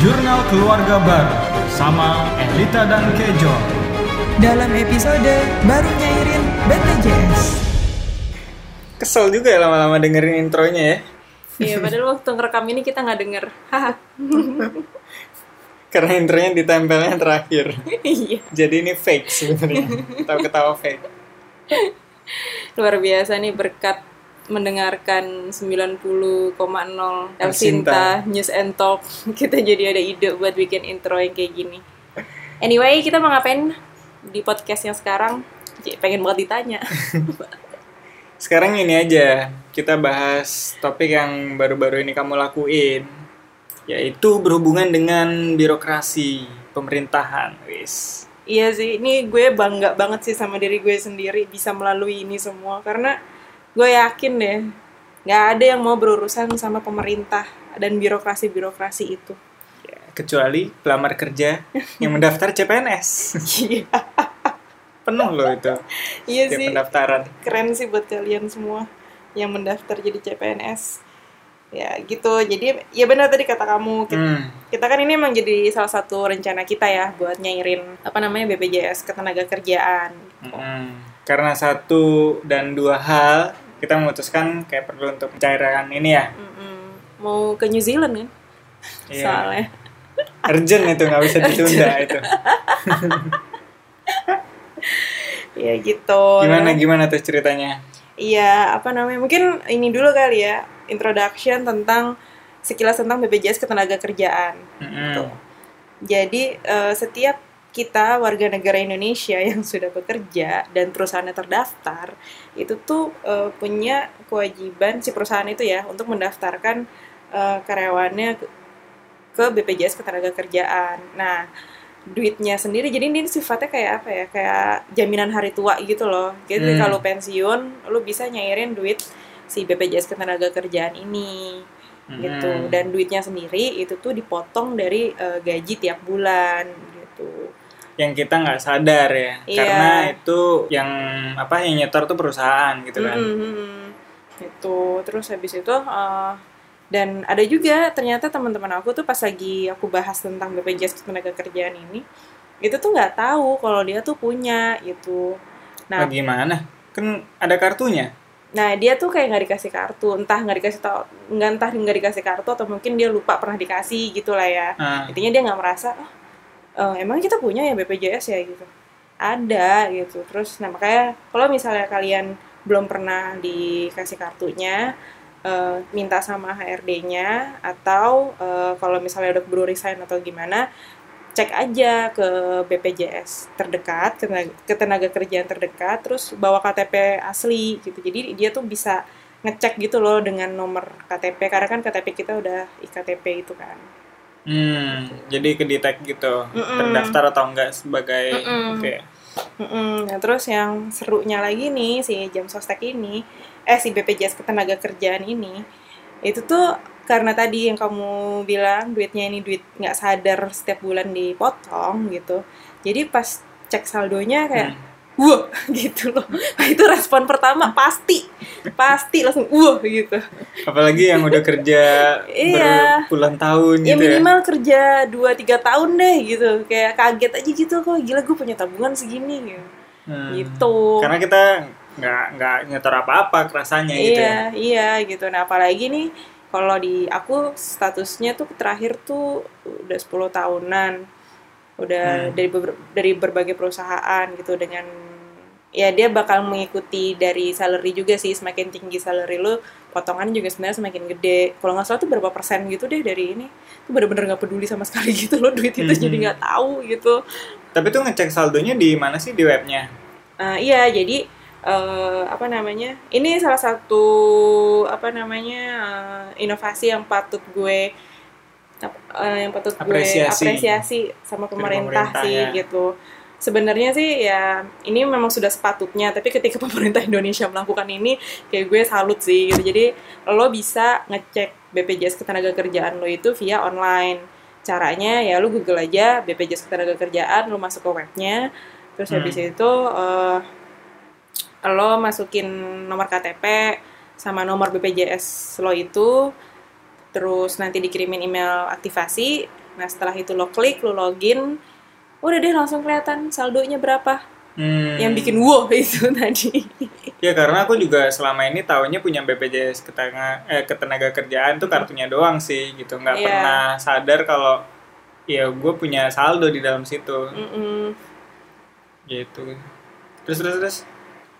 Jurnal Keluarga Baru sama Elita dan Kejo. Dalam episode baru nyairin BPJS. Kesel juga ya lama-lama dengerin intronya ya. Iya, padahal waktu ngerekam ini kita nggak denger. Karena intronya ditempelnya terakhir. Iya. Jadi ini fake sebenarnya. Ketawa-ketawa fake. Luar biasa nih berkat mendengarkan 90,0 El El Sinta News and Talk. Kita jadi ada ide buat bikin intro yang kayak gini. Anyway, kita mau ngapain di podcast yang sekarang? Pengen banget ditanya. Sekarang ini aja kita bahas topik yang baru-baru ini kamu lakuin yaitu berhubungan dengan birokrasi pemerintahan, wis. Iya sih, ini gue bangga banget sih sama diri gue sendiri bisa melalui ini semua karena gue yakin deh nggak ada yang mau berurusan sama pemerintah dan birokrasi-birokrasi itu. Ya, kecuali pelamar kerja yang mendaftar CPNS. Iya, Penuh loh itu. iya sih. pendaftaran. Keren sih buat kalian semua yang mendaftar jadi CPNS. Ya gitu, jadi ya benar tadi kata kamu. Kita, Hmm. kita kan ini emang jadi salah satu rencana kita ya buat nyairin apa namanya BPJS ketenaga kerjaan. Mm-mm. Karena satu dan dua hal kita memutuskan kayak perlu untuk mencairan ini ya. Mm-mm. Mau ke New Zealand kan? Iya. Soalnya. Urgent itu nggak bisa ditunda itu. Ya gitu. Gimana Nah, gimana tuh ceritanya? Iya, apa namanya? Mungkin ini dulu kali ya, introduction tentang sekilas tentang BPJS ketenaga kerjaan. Mm-mm. Tuh. Jadi eh, setiap kita warga negara Indonesia yang sudah bekerja dan perusahaannya terdaftar, itu tuh eh, punya kewajiban si perusahaan itu ya untuk mendaftarkan eh, karyawannya ke, BPJS ketenaga kerjaan. Nah, duitnya sendiri jadi ini sifatnya kayak apa ya? Kayak jaminan hari tua gitu loh. Jadi Hmm. kalau pensiun lu bisa nyairin duit si BPJS ketenaga kerjaan ini gitu Mm. dan duitnya sendiri itu tuh dipotong dari eh, gaji tiap bulan yang kita nggak sadar ya Iya. karena itu yang apa yang nyetor tuh perusahaan gitu kan Mm-mm. gitu terus habis itu eh, dan ada juga ternyata teman-teman aku tuh pas lagi aku bahas tentang BPJS tenaga kerjaan ini itu tuh nggak tahu kalau dia tuh punya gitu nah gimana kan ada kartunya Nah dia tuh kayak nggak dikasih kartu, entah nggak dikasih tau, nggak entah nggak dikasih kartu atau mungkin dia lupa pernah dikasih gitu lah ya. nah, Intinya dia nggak merasa, oh, eh, emang kita punya ya BPJS ya gitu. Ada gitu. Terus nah makanya kalau misalnya kalian belum pernah dikasih kartunya, eh, minta sama HRD-nya atau eh, kalau misalnya udah keburu resign atau gimana, cek aja ke BPJS terdekat, ke tenaga, ke tenaga kerjaan terdekat, terus bawa KTP asli gitu. Jadi dia tuh bisa ngecek gitu loh dengan nomor KTP karena kan KTP kita udah iktp itu kan. Hmm, jadi kedetek gitu Mm-mm. terdaftar atau enggak sebagai Mm-mm. oke Mm-mm. Nah, terus yang serunya lagi nih si jam sostek ini, eh si BPJS ketenaga kerjaan ini, itu tuh karena tadi yang kamu bilang duitnya ini duit nggak sadar setiap bulan dipotong gitu. Jadi pas cek saldonya kayak Hmm. Wah gitu loh. Nah, itu respon pertama pasti pasti langsung wah gitu. apalagi yang udah kerja Iya. berpuluhan tahun Ya gitu minimal kerja 2-3 tahun deh gitu. Kayak kaget aja gitu kok gila gue punya tabungan segini gitu. ya Hmm. Gitu. karena kita nggak nggak nyetor apa-apa rasanya gitu ya. Iya, iya gitu. Nah, apalagi nih kalau di aku statusnya tuh terakhir tuh udah 10 tahunan. Udah Hmm. dari dari berbagai perusahaan gitu dengan ya dia bakal mengikuti dari salary juga sih semakin tinggi salary lu potongan juga sebenarnya semakin gede kalau nggak salah tuh berapa persen gitu deh dari ini tuh bener-bener nggak peduli sama sekali gitu loh duit itu Mhm. jadi nggak tahu gitu tapi tuh ngecek saldonya di mana sih di webnya Uh, iya, jadi eh, apa namanya? Ini salah satu apa namanya eh, inovasi yang patut gue eh, yang patut gue Apresiasi. apresiasi sama pemerintah, pemerintah, sih ya. gitu. Sebenarnya sih ya ini memang sudah sepatutnya, tapi ketika pemerintah Indonesia melakukan ini, kayak gue salut sih gitu. Jadi lo bisa ngecek BPJS ketenagakerjaan lo itu via online. Caranya ya lu Google aja BPJS ketenagakerjaan, lu masuk ke webnya, terus habis Hmm. itu eh, lo masukin nomor KTP sama nomor BPJS lo itu terus nanti dikirimin email aktivasi Nah setelah itu lo klik, lo login, udah deh langsung kelihatan saldonya berapa. Hmm. Yang bikin wow itu tadi. Ya karena aku juga selama ini taunya punya BPJS ketenaga, eh, ketenaga kerjaan tuh kartunya doang sih gitu. Nggak Iya. pernah sadar kalau ya gue punya saldo di dalam situ Mm-mm. gitu. Terus terus terus.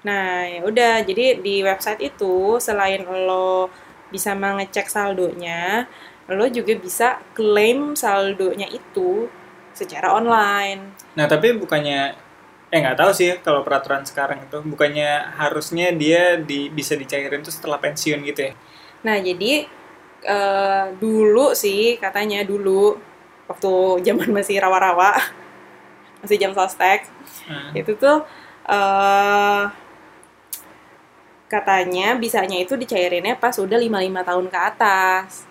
Nah, ya udah. Jadi di website itu selain lo bisa mengecek saldonya, lo juga bisa klaim saldonya itu secara online. Nah tapi bukannya eh nggak tahu sih kalau peraturan sekarang itu bukannya harusnya dia di, bisa dicairin tuh setelah pensiun gitu ya? Nah, jadi eh, dulu sih katanya dulu waktu zaman masih rawa-rawa, masih jam sostek, Hmm. itu tuh eh katanya bisanya itu dicairinnya pas udah 55 tahun ke atas.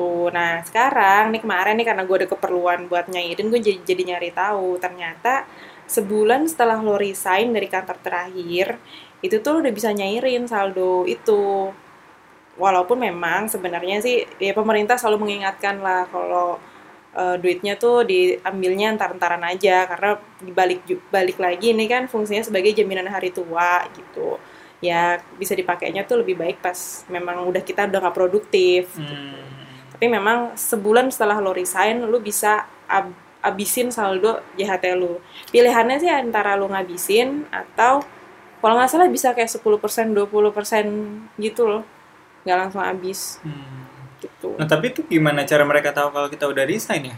Tuh, nah sekarang nih kemarin nih karena gue ada keperluan buat nyairin, gue jadi, jadi nyari tahu. Ternyata sebulan setelah lo resign dari kantor terakhir, itu tuh lo udah bisa nyairin saldo itu. Walaupun memang sebenarnya sih ya pemerintah selalu mengingatkan lah kalau eh, duitnya tuh diambilnya antar-antaran aja karena dibalik balik lagi ini kan fungsinya sebagai jaminan hari tua gitu ya bisa dipakainya tuh lebih baik pas memang udah kita udah nggak produktif Hmm. Tapi memang sebulan setelah lo resign lo bisa ab- abisin saldo JHT lo pilihannya sih antara lo ngabisin atau kalau nggak salah bisa kayak 10% 20% gitu loh nggak langsung habis Hmm. gitu Nah tapi tuh gimana cara mereka tahu kalau kita udah resign ya?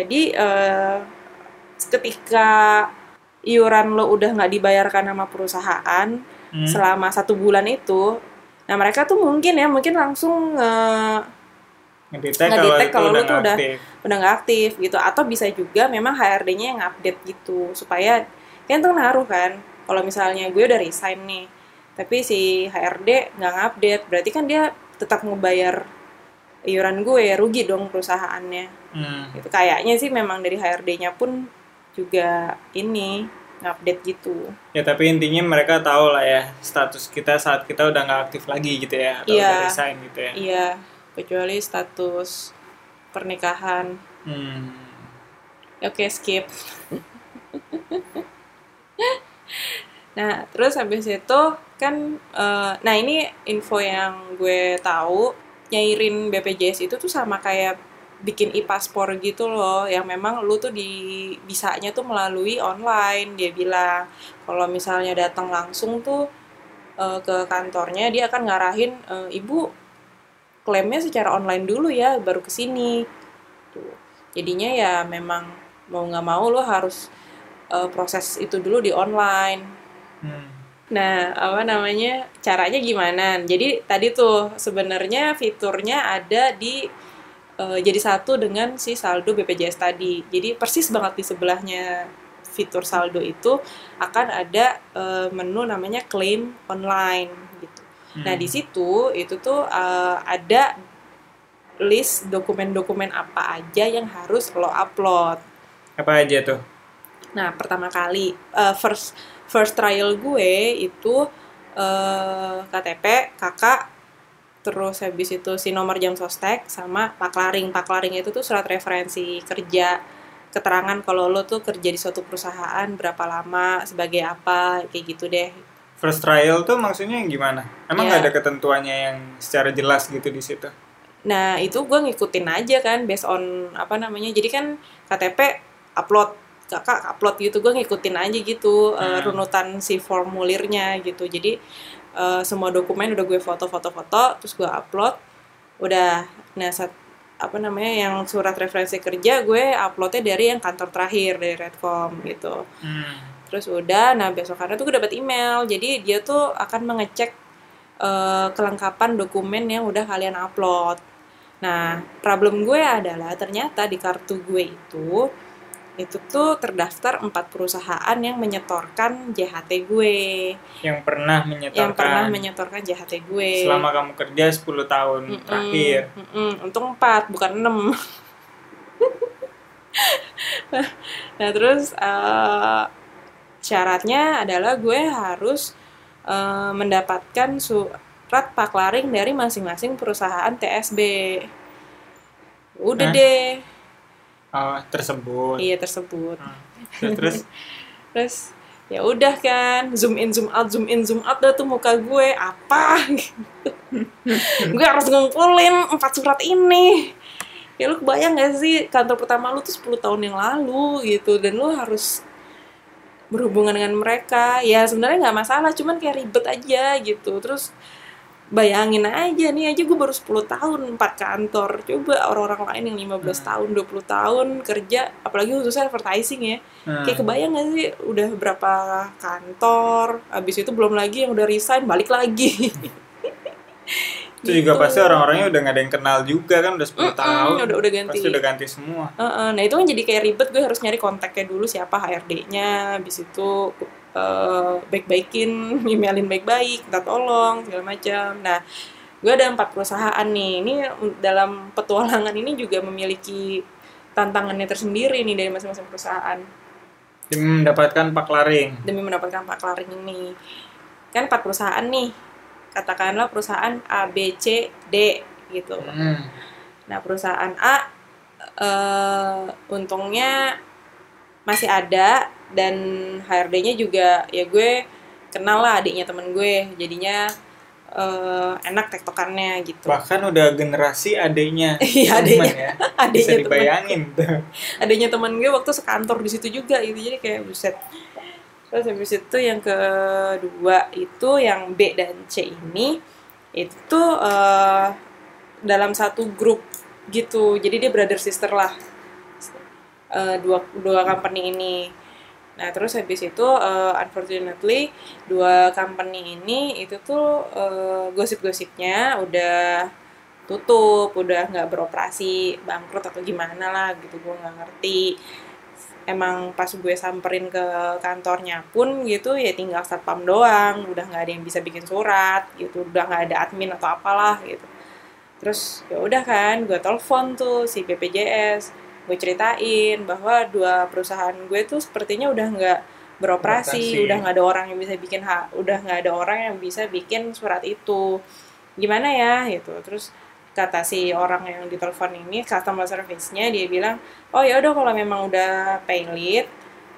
Jadi eh, ketika iuran lo udah nggak dibayarkan sama perusahaan Hmm. selama satu bulan itu, nah mereka tuh mungkin ya mungkin langsung eh, Ngedetek Ngedetek kalau, kalau lu tuh udah udah- aktif. udah nggak aktif gitu, atau bisa juga memang HRD-nya yang update gitu supaya kan tuh ngaruh kan. Kalau misalnya gue udah resign nih, tapi si HRD nggak ngupdate, berarti kan dia tetap ngebayar iuran gue, rugi dong perusahaannya. Hmm. itu kayaknya sih memang dari HRD-nya pun juga ini ngupdate gitu Ya tapi intinya mereka tahu lah ya status kita saat kita udah nggak aktif lagi gitu ya atau Iya. udah resign gitu ya. iya kecuali status pernikahan. Hmm. oke skip. Nah terus habis itu kan eh, nah ini info yang gue tahu nyairin BPJS itu tuh sama kayak bikin e-paspor gitu loh yang memang lu tuh di bisanya tuh melalui online. Dia bilang kalau misalnya datang langsung tuh eh, ke kantornya dia akan ngarahin eh, ibu klaimnya secara online dulu ya baru ke sini tuh jadinya ya memang mau nggak mau lo harus eh, proses itu dulu di online Hmm. Nah, apa namanya? Caranya gimana? Jadi tadi tuh sebenarnya fiturnya ada di eh, jadi satu dengan si saldo BPJS tadi. Jadi persis banget di sebelahnya fitur saldo itu akan ada eh, menu namanya claim online Nah, Hmm. di situ itu tuh eh, ada list dokumen-dokumen apa aja yang harus lo upload. Apa aja tuh? Nah, pertama kali eh, first first trial gue itu eh, KTP, kakak, terus habis itu si nomor jam sostek sama paklaring. Paklaring itu tuh surat referensi kerja, keterangan kalau lo tuh kerja di suatu perusahaan berapa lama, sebagai apa, kayak gitu deh. First trial tuh maksudnya yang gimana? Emang Ya. nggak ada ketentuannya yang secara jelas gitu di situ? Nah, itu gue ngikutin aja kan based on apa namanya. Jadi kan KTP upload, kakak upload gitu. Gue ngikutin aja gitu eh, Hmm. runutan si formulirnya gitu. Jadi eh, semua dokumen udah gue foto-foto-foto, terus gue upload. Udah, nah saat apa namanya yang surat referensi kerja gue uploadnya dari yang kantor terakhir dari Redcom gitu. Hmm. Terus udah, nah besokannya tuh gue dapat email. Jadi dia tuh akan mengecek eh, kelengkapan dokumen yang udah kalian upload. Nah, problem gue adalah ternyata di kartu gue itu itu tuh terdaftar empat perusahaan yang menyetorkan JHT gue, Yang pernah menyetorkan yang pernah menyetorkan JHT gue. selama kamu kerja 10 tahun Mm-mm, terakhir. mm-mm. Untung empat, bukan enam. nah terus eh, syaratnya adalah gue harus eh, mendapatkan surat paklaring dari masing-masing perusahaan TSB. Udah Hah? deh. Oh, tersebut. iya tersebut Hmm. Terus terus ya udah kan zoom in zoom out zoom in zoom out dah tuh muka gue apa gitu. gue harus ngumpulin empat surat ini ya lu kebayang gak sih kantor pertama lu tuh 10 tahun yang lalu gitu dan lu harus berhubungan dengan mereka. Ya sebenarnya nggak masalah cuman kayak ribet aja gitu. Terus bayangin aja nih aja gue baru 10 tahun empat kantor. Coba orang-orang lain yang 15 tahun 20 tahun kerja apalagi khususnya advertising ya. Hmm, kayak kebayang gak sih udah berapa kantor habis itu belum lagi yang udah resign balik lagi itu juga Gitu. pasti orang-orangnya udah gak ada yang kenal juga kan udah 10 Mm-mm, tahun. udah- udah ganti. Pasti udah ganti semua. Heeh, nah itu kan jadi kayak ribet gue harus nyari kontaknya dulu siapa HRD-nya habis itu eh, baik-baikin emailin baik-baik minta tolong segala macam nah gue ada empat perusahaan nih ini dalam petualangan ini juga memiliki tantangannya tersendiri nih dari masing-masing perusahaan Demi mendapatkan pak laring. demi mendapatkan pak laring ini kan empat perusahaan nih katakanlah perusahaan A B C D gitu Hmm. nah perusahaan A eh, untungnya masih ada dan HRD-nya juga ya gue kenal lah adiknya temen gue jadinya eh, enak tektokannya gitu Bahkan udah generasi adiknya. Iya, temen adiknya. ya. Adiknya Bisa temen. dibayangin tuh. adanya teman gue waktu sekantor di situ juga gitu jadi kayak buset terus habis itu yang kedua itu yang B dan C ini itu eh, dalam satu grup gitu. Jadi dia brother sister lah. Eh, dua dua company ini. Nah terus habis itu eh, unfortunately dua company ini itu tuh eh, gosip-gosipnya udah tutup, udah nggak beroperasi, bangkrut atau gimana lah gitu, gue nggak ngerti. Emang pas gue samperin ke kantornya pun gitu ya tinggal satpam doang, udah nggak ada yang bisa bikin surat gitu, udah nggak ada admin atau apalah gitu. Terus ya udah kan, gue telepon tuh si BPJS, gue ceritain bahwa dua perusahaan gue tuh sepertinya udah nggak beroperasi, udah nggak ada orang yang bisa bikin hak, udah nggak ada orang yang bisa bikin surat itu. Gimana ya gitu. Terus kata si orang yang ditelepon ini customer service-nya dia bilang oh ya udah kalau memang udah paylit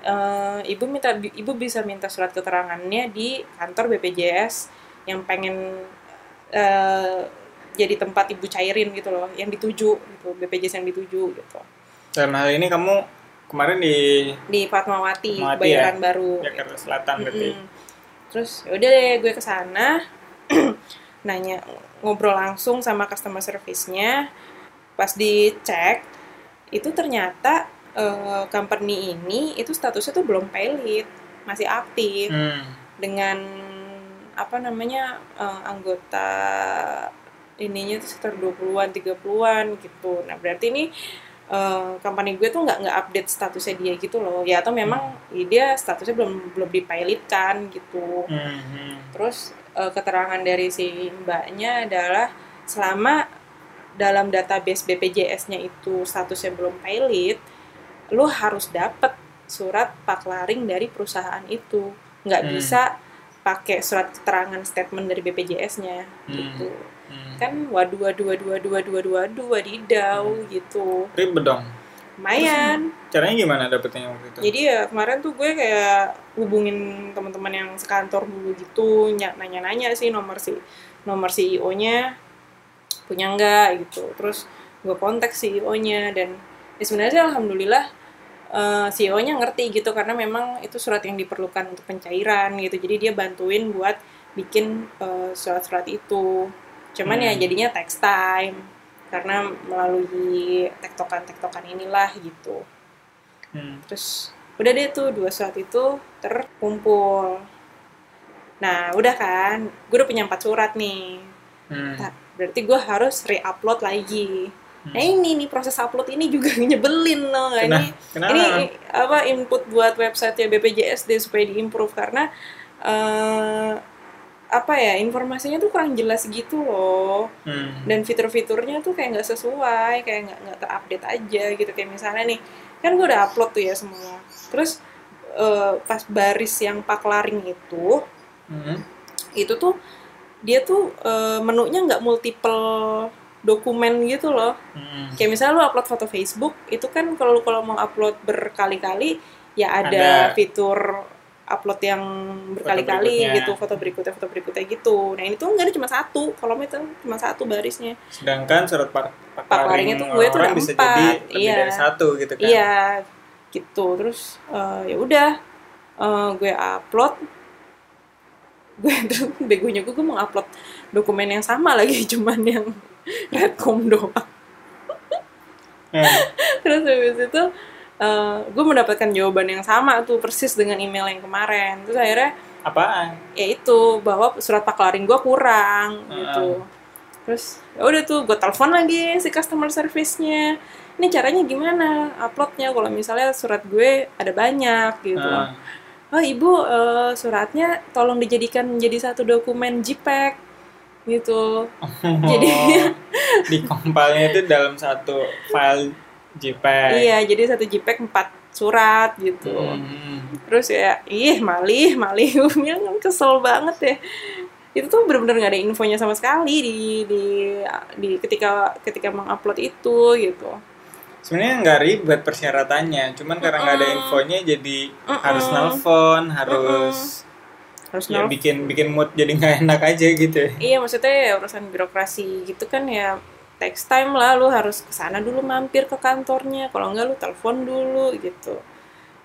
eh, ibu minta ibu bisa minta surat keterangannya di kantor BPJS yang pengen eh, jadi tempat ibu cairin gitu loh yang dituju gitu BPJS yang dituju gitu Dalam hal ini kamu kemarin di di Fatmawati, Fatmawati bayaran ya? baru Jakarta Selatan berarti. Mm-mm. Terus ya udah deh gue ke sana nanya ngobrol langsung sama customer service-nya. Pas dicek itu ternyata eh, company ini itu statusnya tuh belum paylit, masih aktif Hmm. dengan apa namanya eh, anggota ininya tuh sekitar 20-an, 30-an gitu. Nah, berarti ini eh, company gue tuh nggak nggak update statusnya dia gitu loh. Ya atau memang ya dia statusnya belum belum dipilotkan gitu. Hmm, hmm. Terus eh, keterangan dari si mbaknya adalah selama dalam database BPJS-nya itu statusnya belum pilot, lo harus dapat surat paklaring dari perusahaan itu. Nggak Hmm. bisa pakai surat keterangan statement dari BPJS-nya Hmm. gitu. Hmm. Kan waduh waduh waduh waduh waduh waduh waduh wadidaw gitu. Ribet dong. Lumayan. Caranya gimana dapetnya waktu itu? Jadi ya kemarin tuh gue kayak hubungin teman-teman yang sekantor dulu gitu, ny- nanya-nanya sih nomor si nomor CEO-nya punya nggak gitu. Terus gue kontak CEO-nya dan ya sebenarnya alhamdulillah eh, CEO-nya ngerti gitu karena memang itu surat yang diperlukan untuk pencairan gitu. Jadi dia bantuin buat bikin eh, surat-surat itu. Cuman ya Hmm. jadinya text time karena melalui tektokan-tektokan inilah gitu Hmm. terus udah deh tuh dua surat itu terkumpul nah udah kan gue udah punya empat surat nih Hmm. Nah, berarti gue harus re-upload lagi Hmm. nah ini nih proses upload ini juga nyebelin loh Kena- ini kenapa? ini apa input buat website ya BPJS deh supaya diimprove karena eh, apa ya informasinya tuh kurang jelas gitu loh Hmm. dan fitur-fiturnya tuh kayak nggak sesuai kayak nggak nggak terupdate aja gitu kayak misalnya nih kan gue udah upload tuh ya semua terus eh, pas baris yang paklaring itu Hmm. itu tuh dia tuh eh, menunya nggak multiple dokumen gitu loh Mm. kayak misalnya lu upload foto Facebook itu kan kalau kalau mau upload berkali-kali ya ada, Ada. fitur upload yang berkali-kali gitu foto berikutnya foto berikutnya gitu nah ini tuh nggak ada cuma satu kalau itu cuma satu barisnya Sedangkan surat pak Paklaring itu gue tuh ada bisa empat, jadi lebih iya. dari satu gitu kan. iya gitu terus eh, ya udah eh, gue upload gue terus begonya gue gue mau upload dokumen yang sama lagi cuman yang redcom doang Hmm. terus habis itu eh, gue mendapatkan jawaban yang sama tuh persis dengan email yang kemarin terus akhirnya Apaan? ya itu bahwa surat paklaring gue kurang Heeh. gitu terus ya udah tuh gue telepon lagi si customer service-nya ini caranya gimana uploadnya kalau misalnya surat gue ada banyak gitu Ah. oh ibu eh, suratnya tolong dijadikan menjadi satu dokumen JPEG gitu Jadi- Oh, di compile itu dalam satu file JPEG. iya jadi satu JPEG empat surat gitu Hmm. terus ya ih malih malih gue bilang kesel banget ya itu tuh bener-bener nggak ada infonya sama sekali di di di ketika ketika mengupload itu gitu Sebenarnya nggak ribet persyaratannya, cuman karena nggak ada Mm-mm. infonya jadi Mm-mm. harus nelpon, harus harus ya bikin bikin mood jadi nggak enak aja gitu. iya maksudnya ya urusan birokrasi gitu kan ya takes time lah lu harus ke sana dulu mampir ke kantornya. Kalau enggak lu telepon dulu gitu.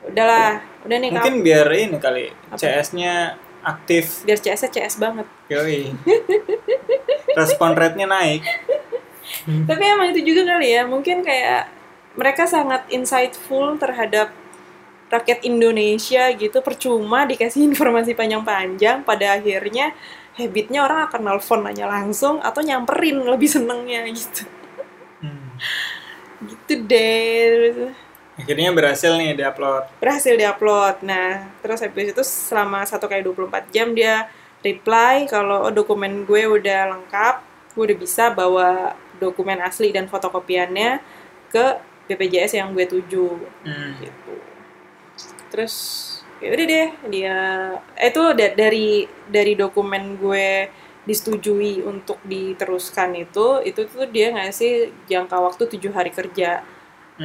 Udahlah udah nih Mungkin biar ini kali CS-nya aktif, biar CS CS banget. Yoi. Respon rate-nya naik. Tapi emang itu juga kali ya, mungkin kayak mereka sangat insightful terhadap rakyat Indonesia gitu, percuma dikasih informasi panjang-panjang, pada akhirnya habitnya orang akan nelfon nanya langsung atau nyamperin lebih senengnya gitu. Hmm. Gitu deh. Akhirnya berhasil nih diupload. Berhasil diupload. Nah, terus habis itu selama 1 kali 24 jam dia reply kalau oh, dokumen gue udah lengkap, gue udah bisa bawa dokumen asli dan fotokopiannya ke BPJS yang gue tuju Hmm. gitu. Terus ya udah deh dia eh, itu da- dari dari dokumen gue disetujui untuk diteruskan itu itu tuh dia ngasih jangka waktu tujuh hari kerja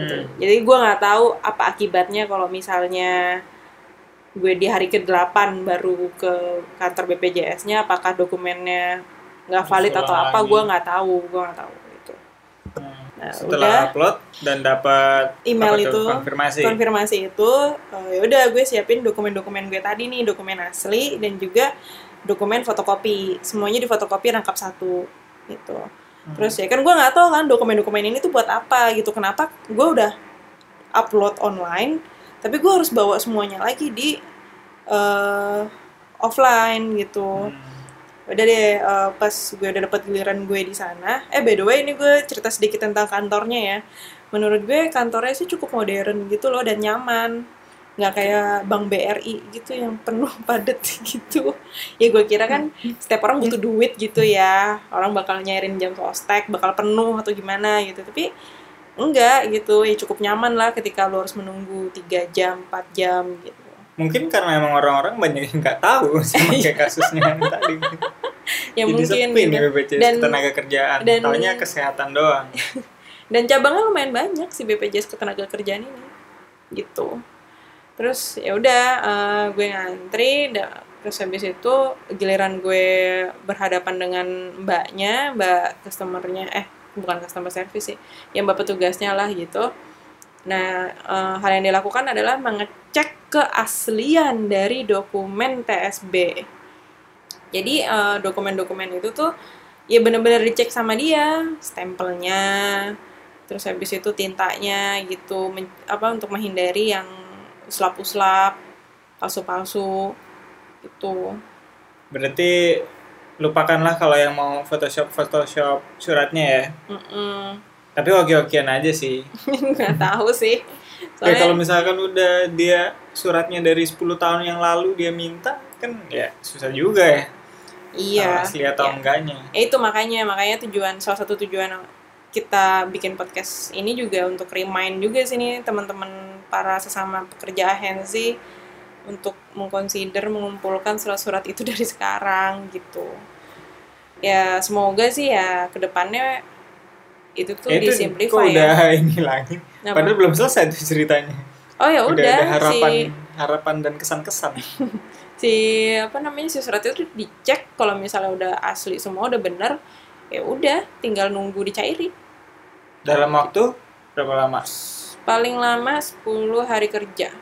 gitu. Hmm. Jadi gue nggak tahu apa akibatnya kalau misalnya gue di hari ke-8 baru ke kantor BPJS-nya apakah dokumennya nggak valid atau apa gue nggak tahu gue nggak tahu gitu. Nah, Setelah udah upload dan dapat email itu konfirmasi. konfirmasi itu eh, ya udah gue siapin dokumen-dokumen gue tadi nih dokumen asli dan juga dokumen fotokopi semuanya di fotokopi rangkap satu gitu Hmm. terus ya kan gue nggak tahu kan dokumen-dokumen ini tuh buat apa gitu kenapa gue udah upload online tapi gue harus bawa semuanya lagi di eh, offline gitu Hmm. Udah deh eh, pas gue udah dapat giliran gue di sana. Eh by the way ini gue cerita sedikit tentang kantornya ya. Menurut gue kantornya sih cukup modern gitu loh dan nyaman. Nggak kayak bank BRI gitu yang penuh padat gitu. Ya gue kira kan setiap orang butuh duit gitu ya. Orang bakal nyairin jam sostek bakal penuh atau gimana gitu. Tapi enggak gitu. Ya cukup nyaman lah ketika lo harus menunggu 3 jam 4 jam gitu Mungkin karena emang orang-orang banyak yang nggak tahu sama kayak kasusnya yang tadi. ya Jadi mungkin sepi nih gitu. BPJS Dan- tenaga kerjaan. dan- Taunya kesehatan doang. dan cabangnya lumayan banyak sih BPJS ketenaga kerjaan ini gitu terus ya udah eh, gue ngantri da- terus habis itu giliran gue berhadapan dengan mbaknya mbak customernya eh bukan customer service sih yang mbak petugasnya lah gitu nah eh, hal yang dilakukan adalah mengecek keaslian dari dokumen TSB jadi eh, dokumen-dokumen itu tuh ya bener-bener dicek sama dia stempelnya terus habis itu tintanya gitu men- apa untuk menghindari yang uslap-uslap palsu-palsu itu Berarti lupakanlah kalau yang mau Photoshop Photoshop suratnya ya. Mm-mm. Tapi hoki-hokian aja sih. nggak tahu sih kalau soalnya misalkan udah dia suratnya dari 10 tahun yang lalu dia minta kan ya susah juga ya. iya asli atau ya. enggaknya. Ya itu makanya makanya tujuan salah satu tujuan kita bikin podcast ini juga untuk remind juga sih nih teman-teman para sesama pekerja agensi untuk mengconsider mengumpulkan surat-surat itu dari sekarang gitu. Ya semoga sih ya ke depannya itu tuh Ya, itu kok disimplify udah ya. ini lagi. Apa? Padahal belum selesai tuh ceritanya. Oh ya udah, udah, ada harapan, si harapan dan kesan-kesan. si apa namanya si surat itu dicek kalau misalnya udah asli semua udah bener ya udah tinggal nunggu dicairin. Dalam waktu berapa lama? Paling lama 10 hari kerja.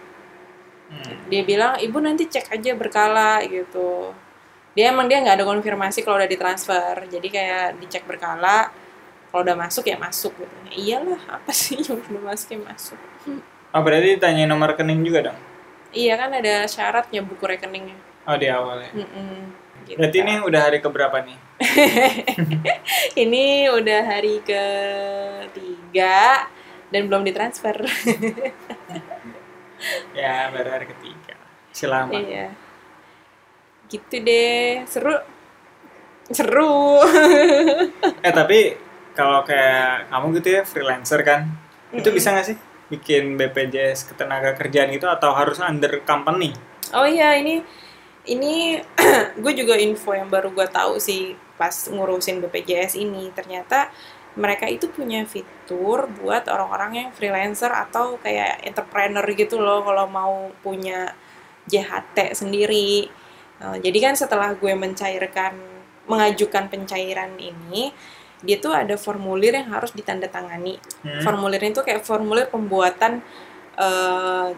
Hmm. Dia bilang ibu nanti cek aja berkala gitu. Dia emang dia nggak ada konfirmasi kalau udah ditransfer. Jadi kayak dicek berkala. Kalau udah masuk ya masuk gitu. Ya iyalah apa sih yang udah masuk ya masuk. Oh berarti ditanya nomor rekening juga dong? Iya kan ada syaratnya buku rekeningnya. Oh di awal ya. Mm-mm, gitu. Berarti ini udah hari keberapa nih? ini udah hari ketiga dan belum ditransfer. Ya baru hari ketiga. Selama. iya. Gitu deh, seru. Seru. Eh tapi kalau kayak kamu gitu ya freelancer kan, itu Mm-mm. bisa nggak sih bikin BPJS ketenaga kerjaan gitu atau harus under company? oh iya, ini ini gue juga info yang baru gue tahu sih pas ngurusin BPJS ini ternyata mereka itu punya fitur buat orang-orang yang freelancer atau kayak entrepreneur gitu loh kalau mau punya JHT sendiri. Eh, jadi kan setelah gue mencairkan mengajukan pencairan ini, dia tuh ada formulir yang harus ditandatangani. Hmm? Formulirnya itu kayak formulir pembuatan eh,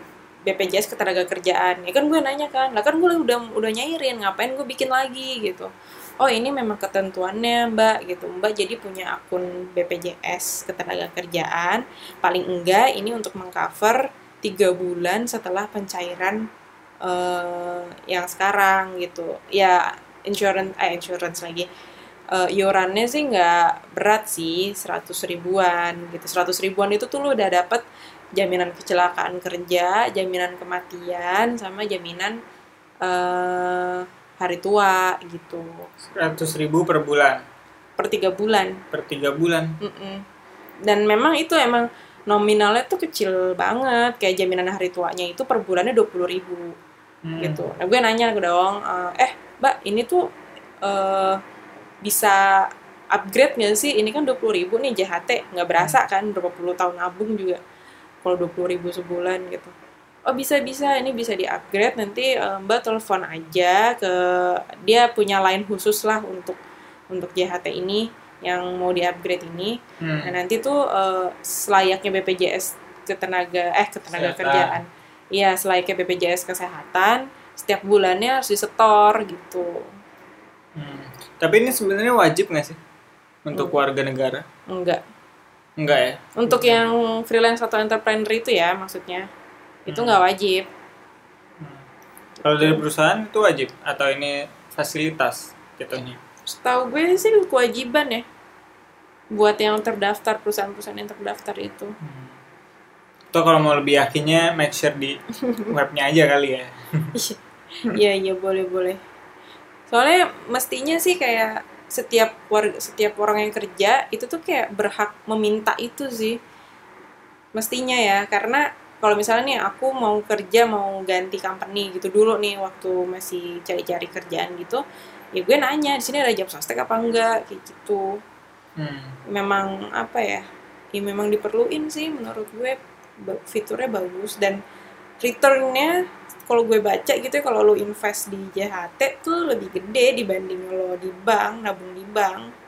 BPJS ketenaga kerjaan. Ya kan gue nanya kan, lah kan gue udah udah nyairin, ngapain gue bikin lagi gitu. Oh ini memang ketentuannya mbak gitu. Mbak jadi punya akun BPJS ketenaga kerjaan. Paling enggak ini untuk mengcover tiga bulan setelah pencairan eh, yang sekarang gitu. Ya insurance, eh insurance lagi. Eh, iurannya sih nggak berat sih, 100 ribuan gitu. 100 ribuan itu tuh lu udah dapet jaminan kecelakaan kerja, jaminan kematian, sama jaminan eh, hari tua gitu. 100 ribu per bulan, Per tiga bulan. per tiga bulan. Mm-mm. Dan memang itu emang nominalnya tuh kecil banget. Kayak jaminan hari tuanya itu per bulannya 20 ribu Hmm. gitu. Nah gue nanya ke dong, eh, eh mbak ini tuh eh, bisa upgrade nggak sih? Ini kan 20 ribu nih JHT, nggak berasa kan berapa puluh tahun nabung juga. Kalau 20 ribu sebulan gitu. Oh bisa bisa, ini bisa di upgrade nanti eh, mbak telepon aja ke dia punya line khusus lah untuk untuk JHT ini yang mau di upgrade ini. Hmm. Nah nanti tuh eh, selayaknya BPJS ketenaga eh ketenaga Kesehatan. kerjaan, iya selayaknya BPJS kesehatan setiap bulannya harus disetor gitu. Hmm. Tapi ini sebenarnya wajib nggak sih untuk Hmm. warga negara? Enggak. Enggak ya? Untuk yang freelance atau entrepreneur itu ya maksudnya itu Hmm. nggak wajib. Kalau dari perusahaan itu wajib atau ini fasilitas jatuhnya? Setahu gue sih kewajiban ya buat yang terdaftar perusahaan-perusahaan yang terdaftar itu. Atau kalau mau lebih yakinnya make sure di webnya aja kali ya. Iya iya boleh boleh. Soalnya mestinya sih kayak setiap warga, setiap orang yang kerja itu tuh kayak berhak meminta itu sih. Mestinya ya karena kalau misalnya nih aku mau kerja mau ganti company gitu dulu nih waktu masih cari-cari kerjaan gitu, ya gue nanya di sini ada job sostek apa enggak kayak gitu. Hmm. Memang apa ya? Ya memang diperluin sih menurut gue fiturnya bagus dan returnnya kalau gue baca gitu ya kalau lo invest di JHT tuh lebih gede dibanding lo di bank nabung di bank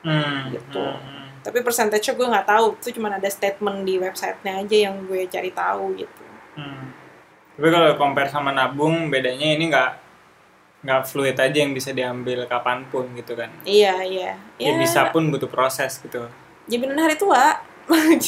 Hmm. Gitu. Hmm. tapi persentasenya gue nggak tahu itu cuma ada statement di websitenya aja yang gue cari tahu gitu Hmm. Tapi kalau compare sama nabung, bedanya ini nggak nggak fluid aja yang bisa diambil kapan pun gitu kan. iya iya Ya, bisa pun butuh proses gitu. jaminan hari tua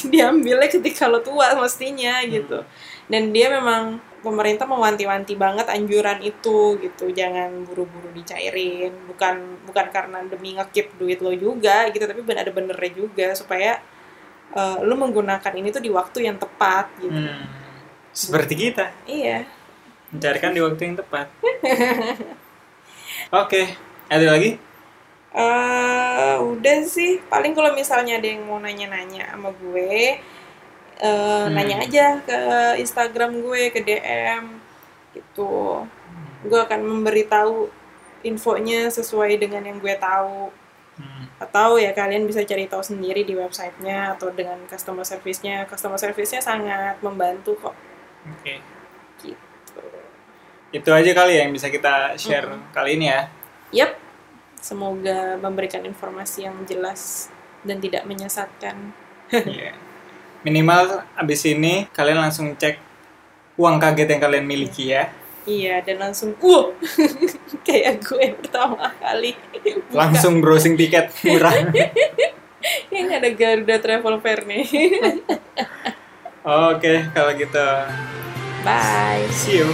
diambilnya ketika lo tua mestinya gitu dan dia memang pemerintah mewanti-wanti banget anjuran itu gitu jangan buru-buru dicairin bukan bukan karena demi ngekip duit lo juga gitu tapi bener-benernya juga supaya eh, lo menggunakan ini tuh di waktu yang tepat gitu Hmm. Seperti kita, iya mencarikan di waktu yang tepat. Oke, ada lagi? eh udah sih paling kalau misalnya ada yang mau nanya-nanya sama gue eh, nanya aja ke Instagram gue ke DM gitu gue akan memberitahu infonya sesuai dengan yang gue tahu Hmm. atau ya kalian bisa cari tahu sendiri di websitenya atau dengan customer service-nya customer service-nya sangat membantu kok Oke. gitu Itu aja kali ya yang bisa kita share kali ini ya. Yap, semoga memberikan informasi yang jelas dan tidak menyesatkan. Iya. Minimal abis ini kalian langsung cek uang kaget yang kalian miliki ya. Iya, dan langsung, wow, kayak gue pertama kali. Buka. Langsung browsing tiket murah. Yang ada Garuda Travel Fair nih. Oke, kalau gitu Bye. see you.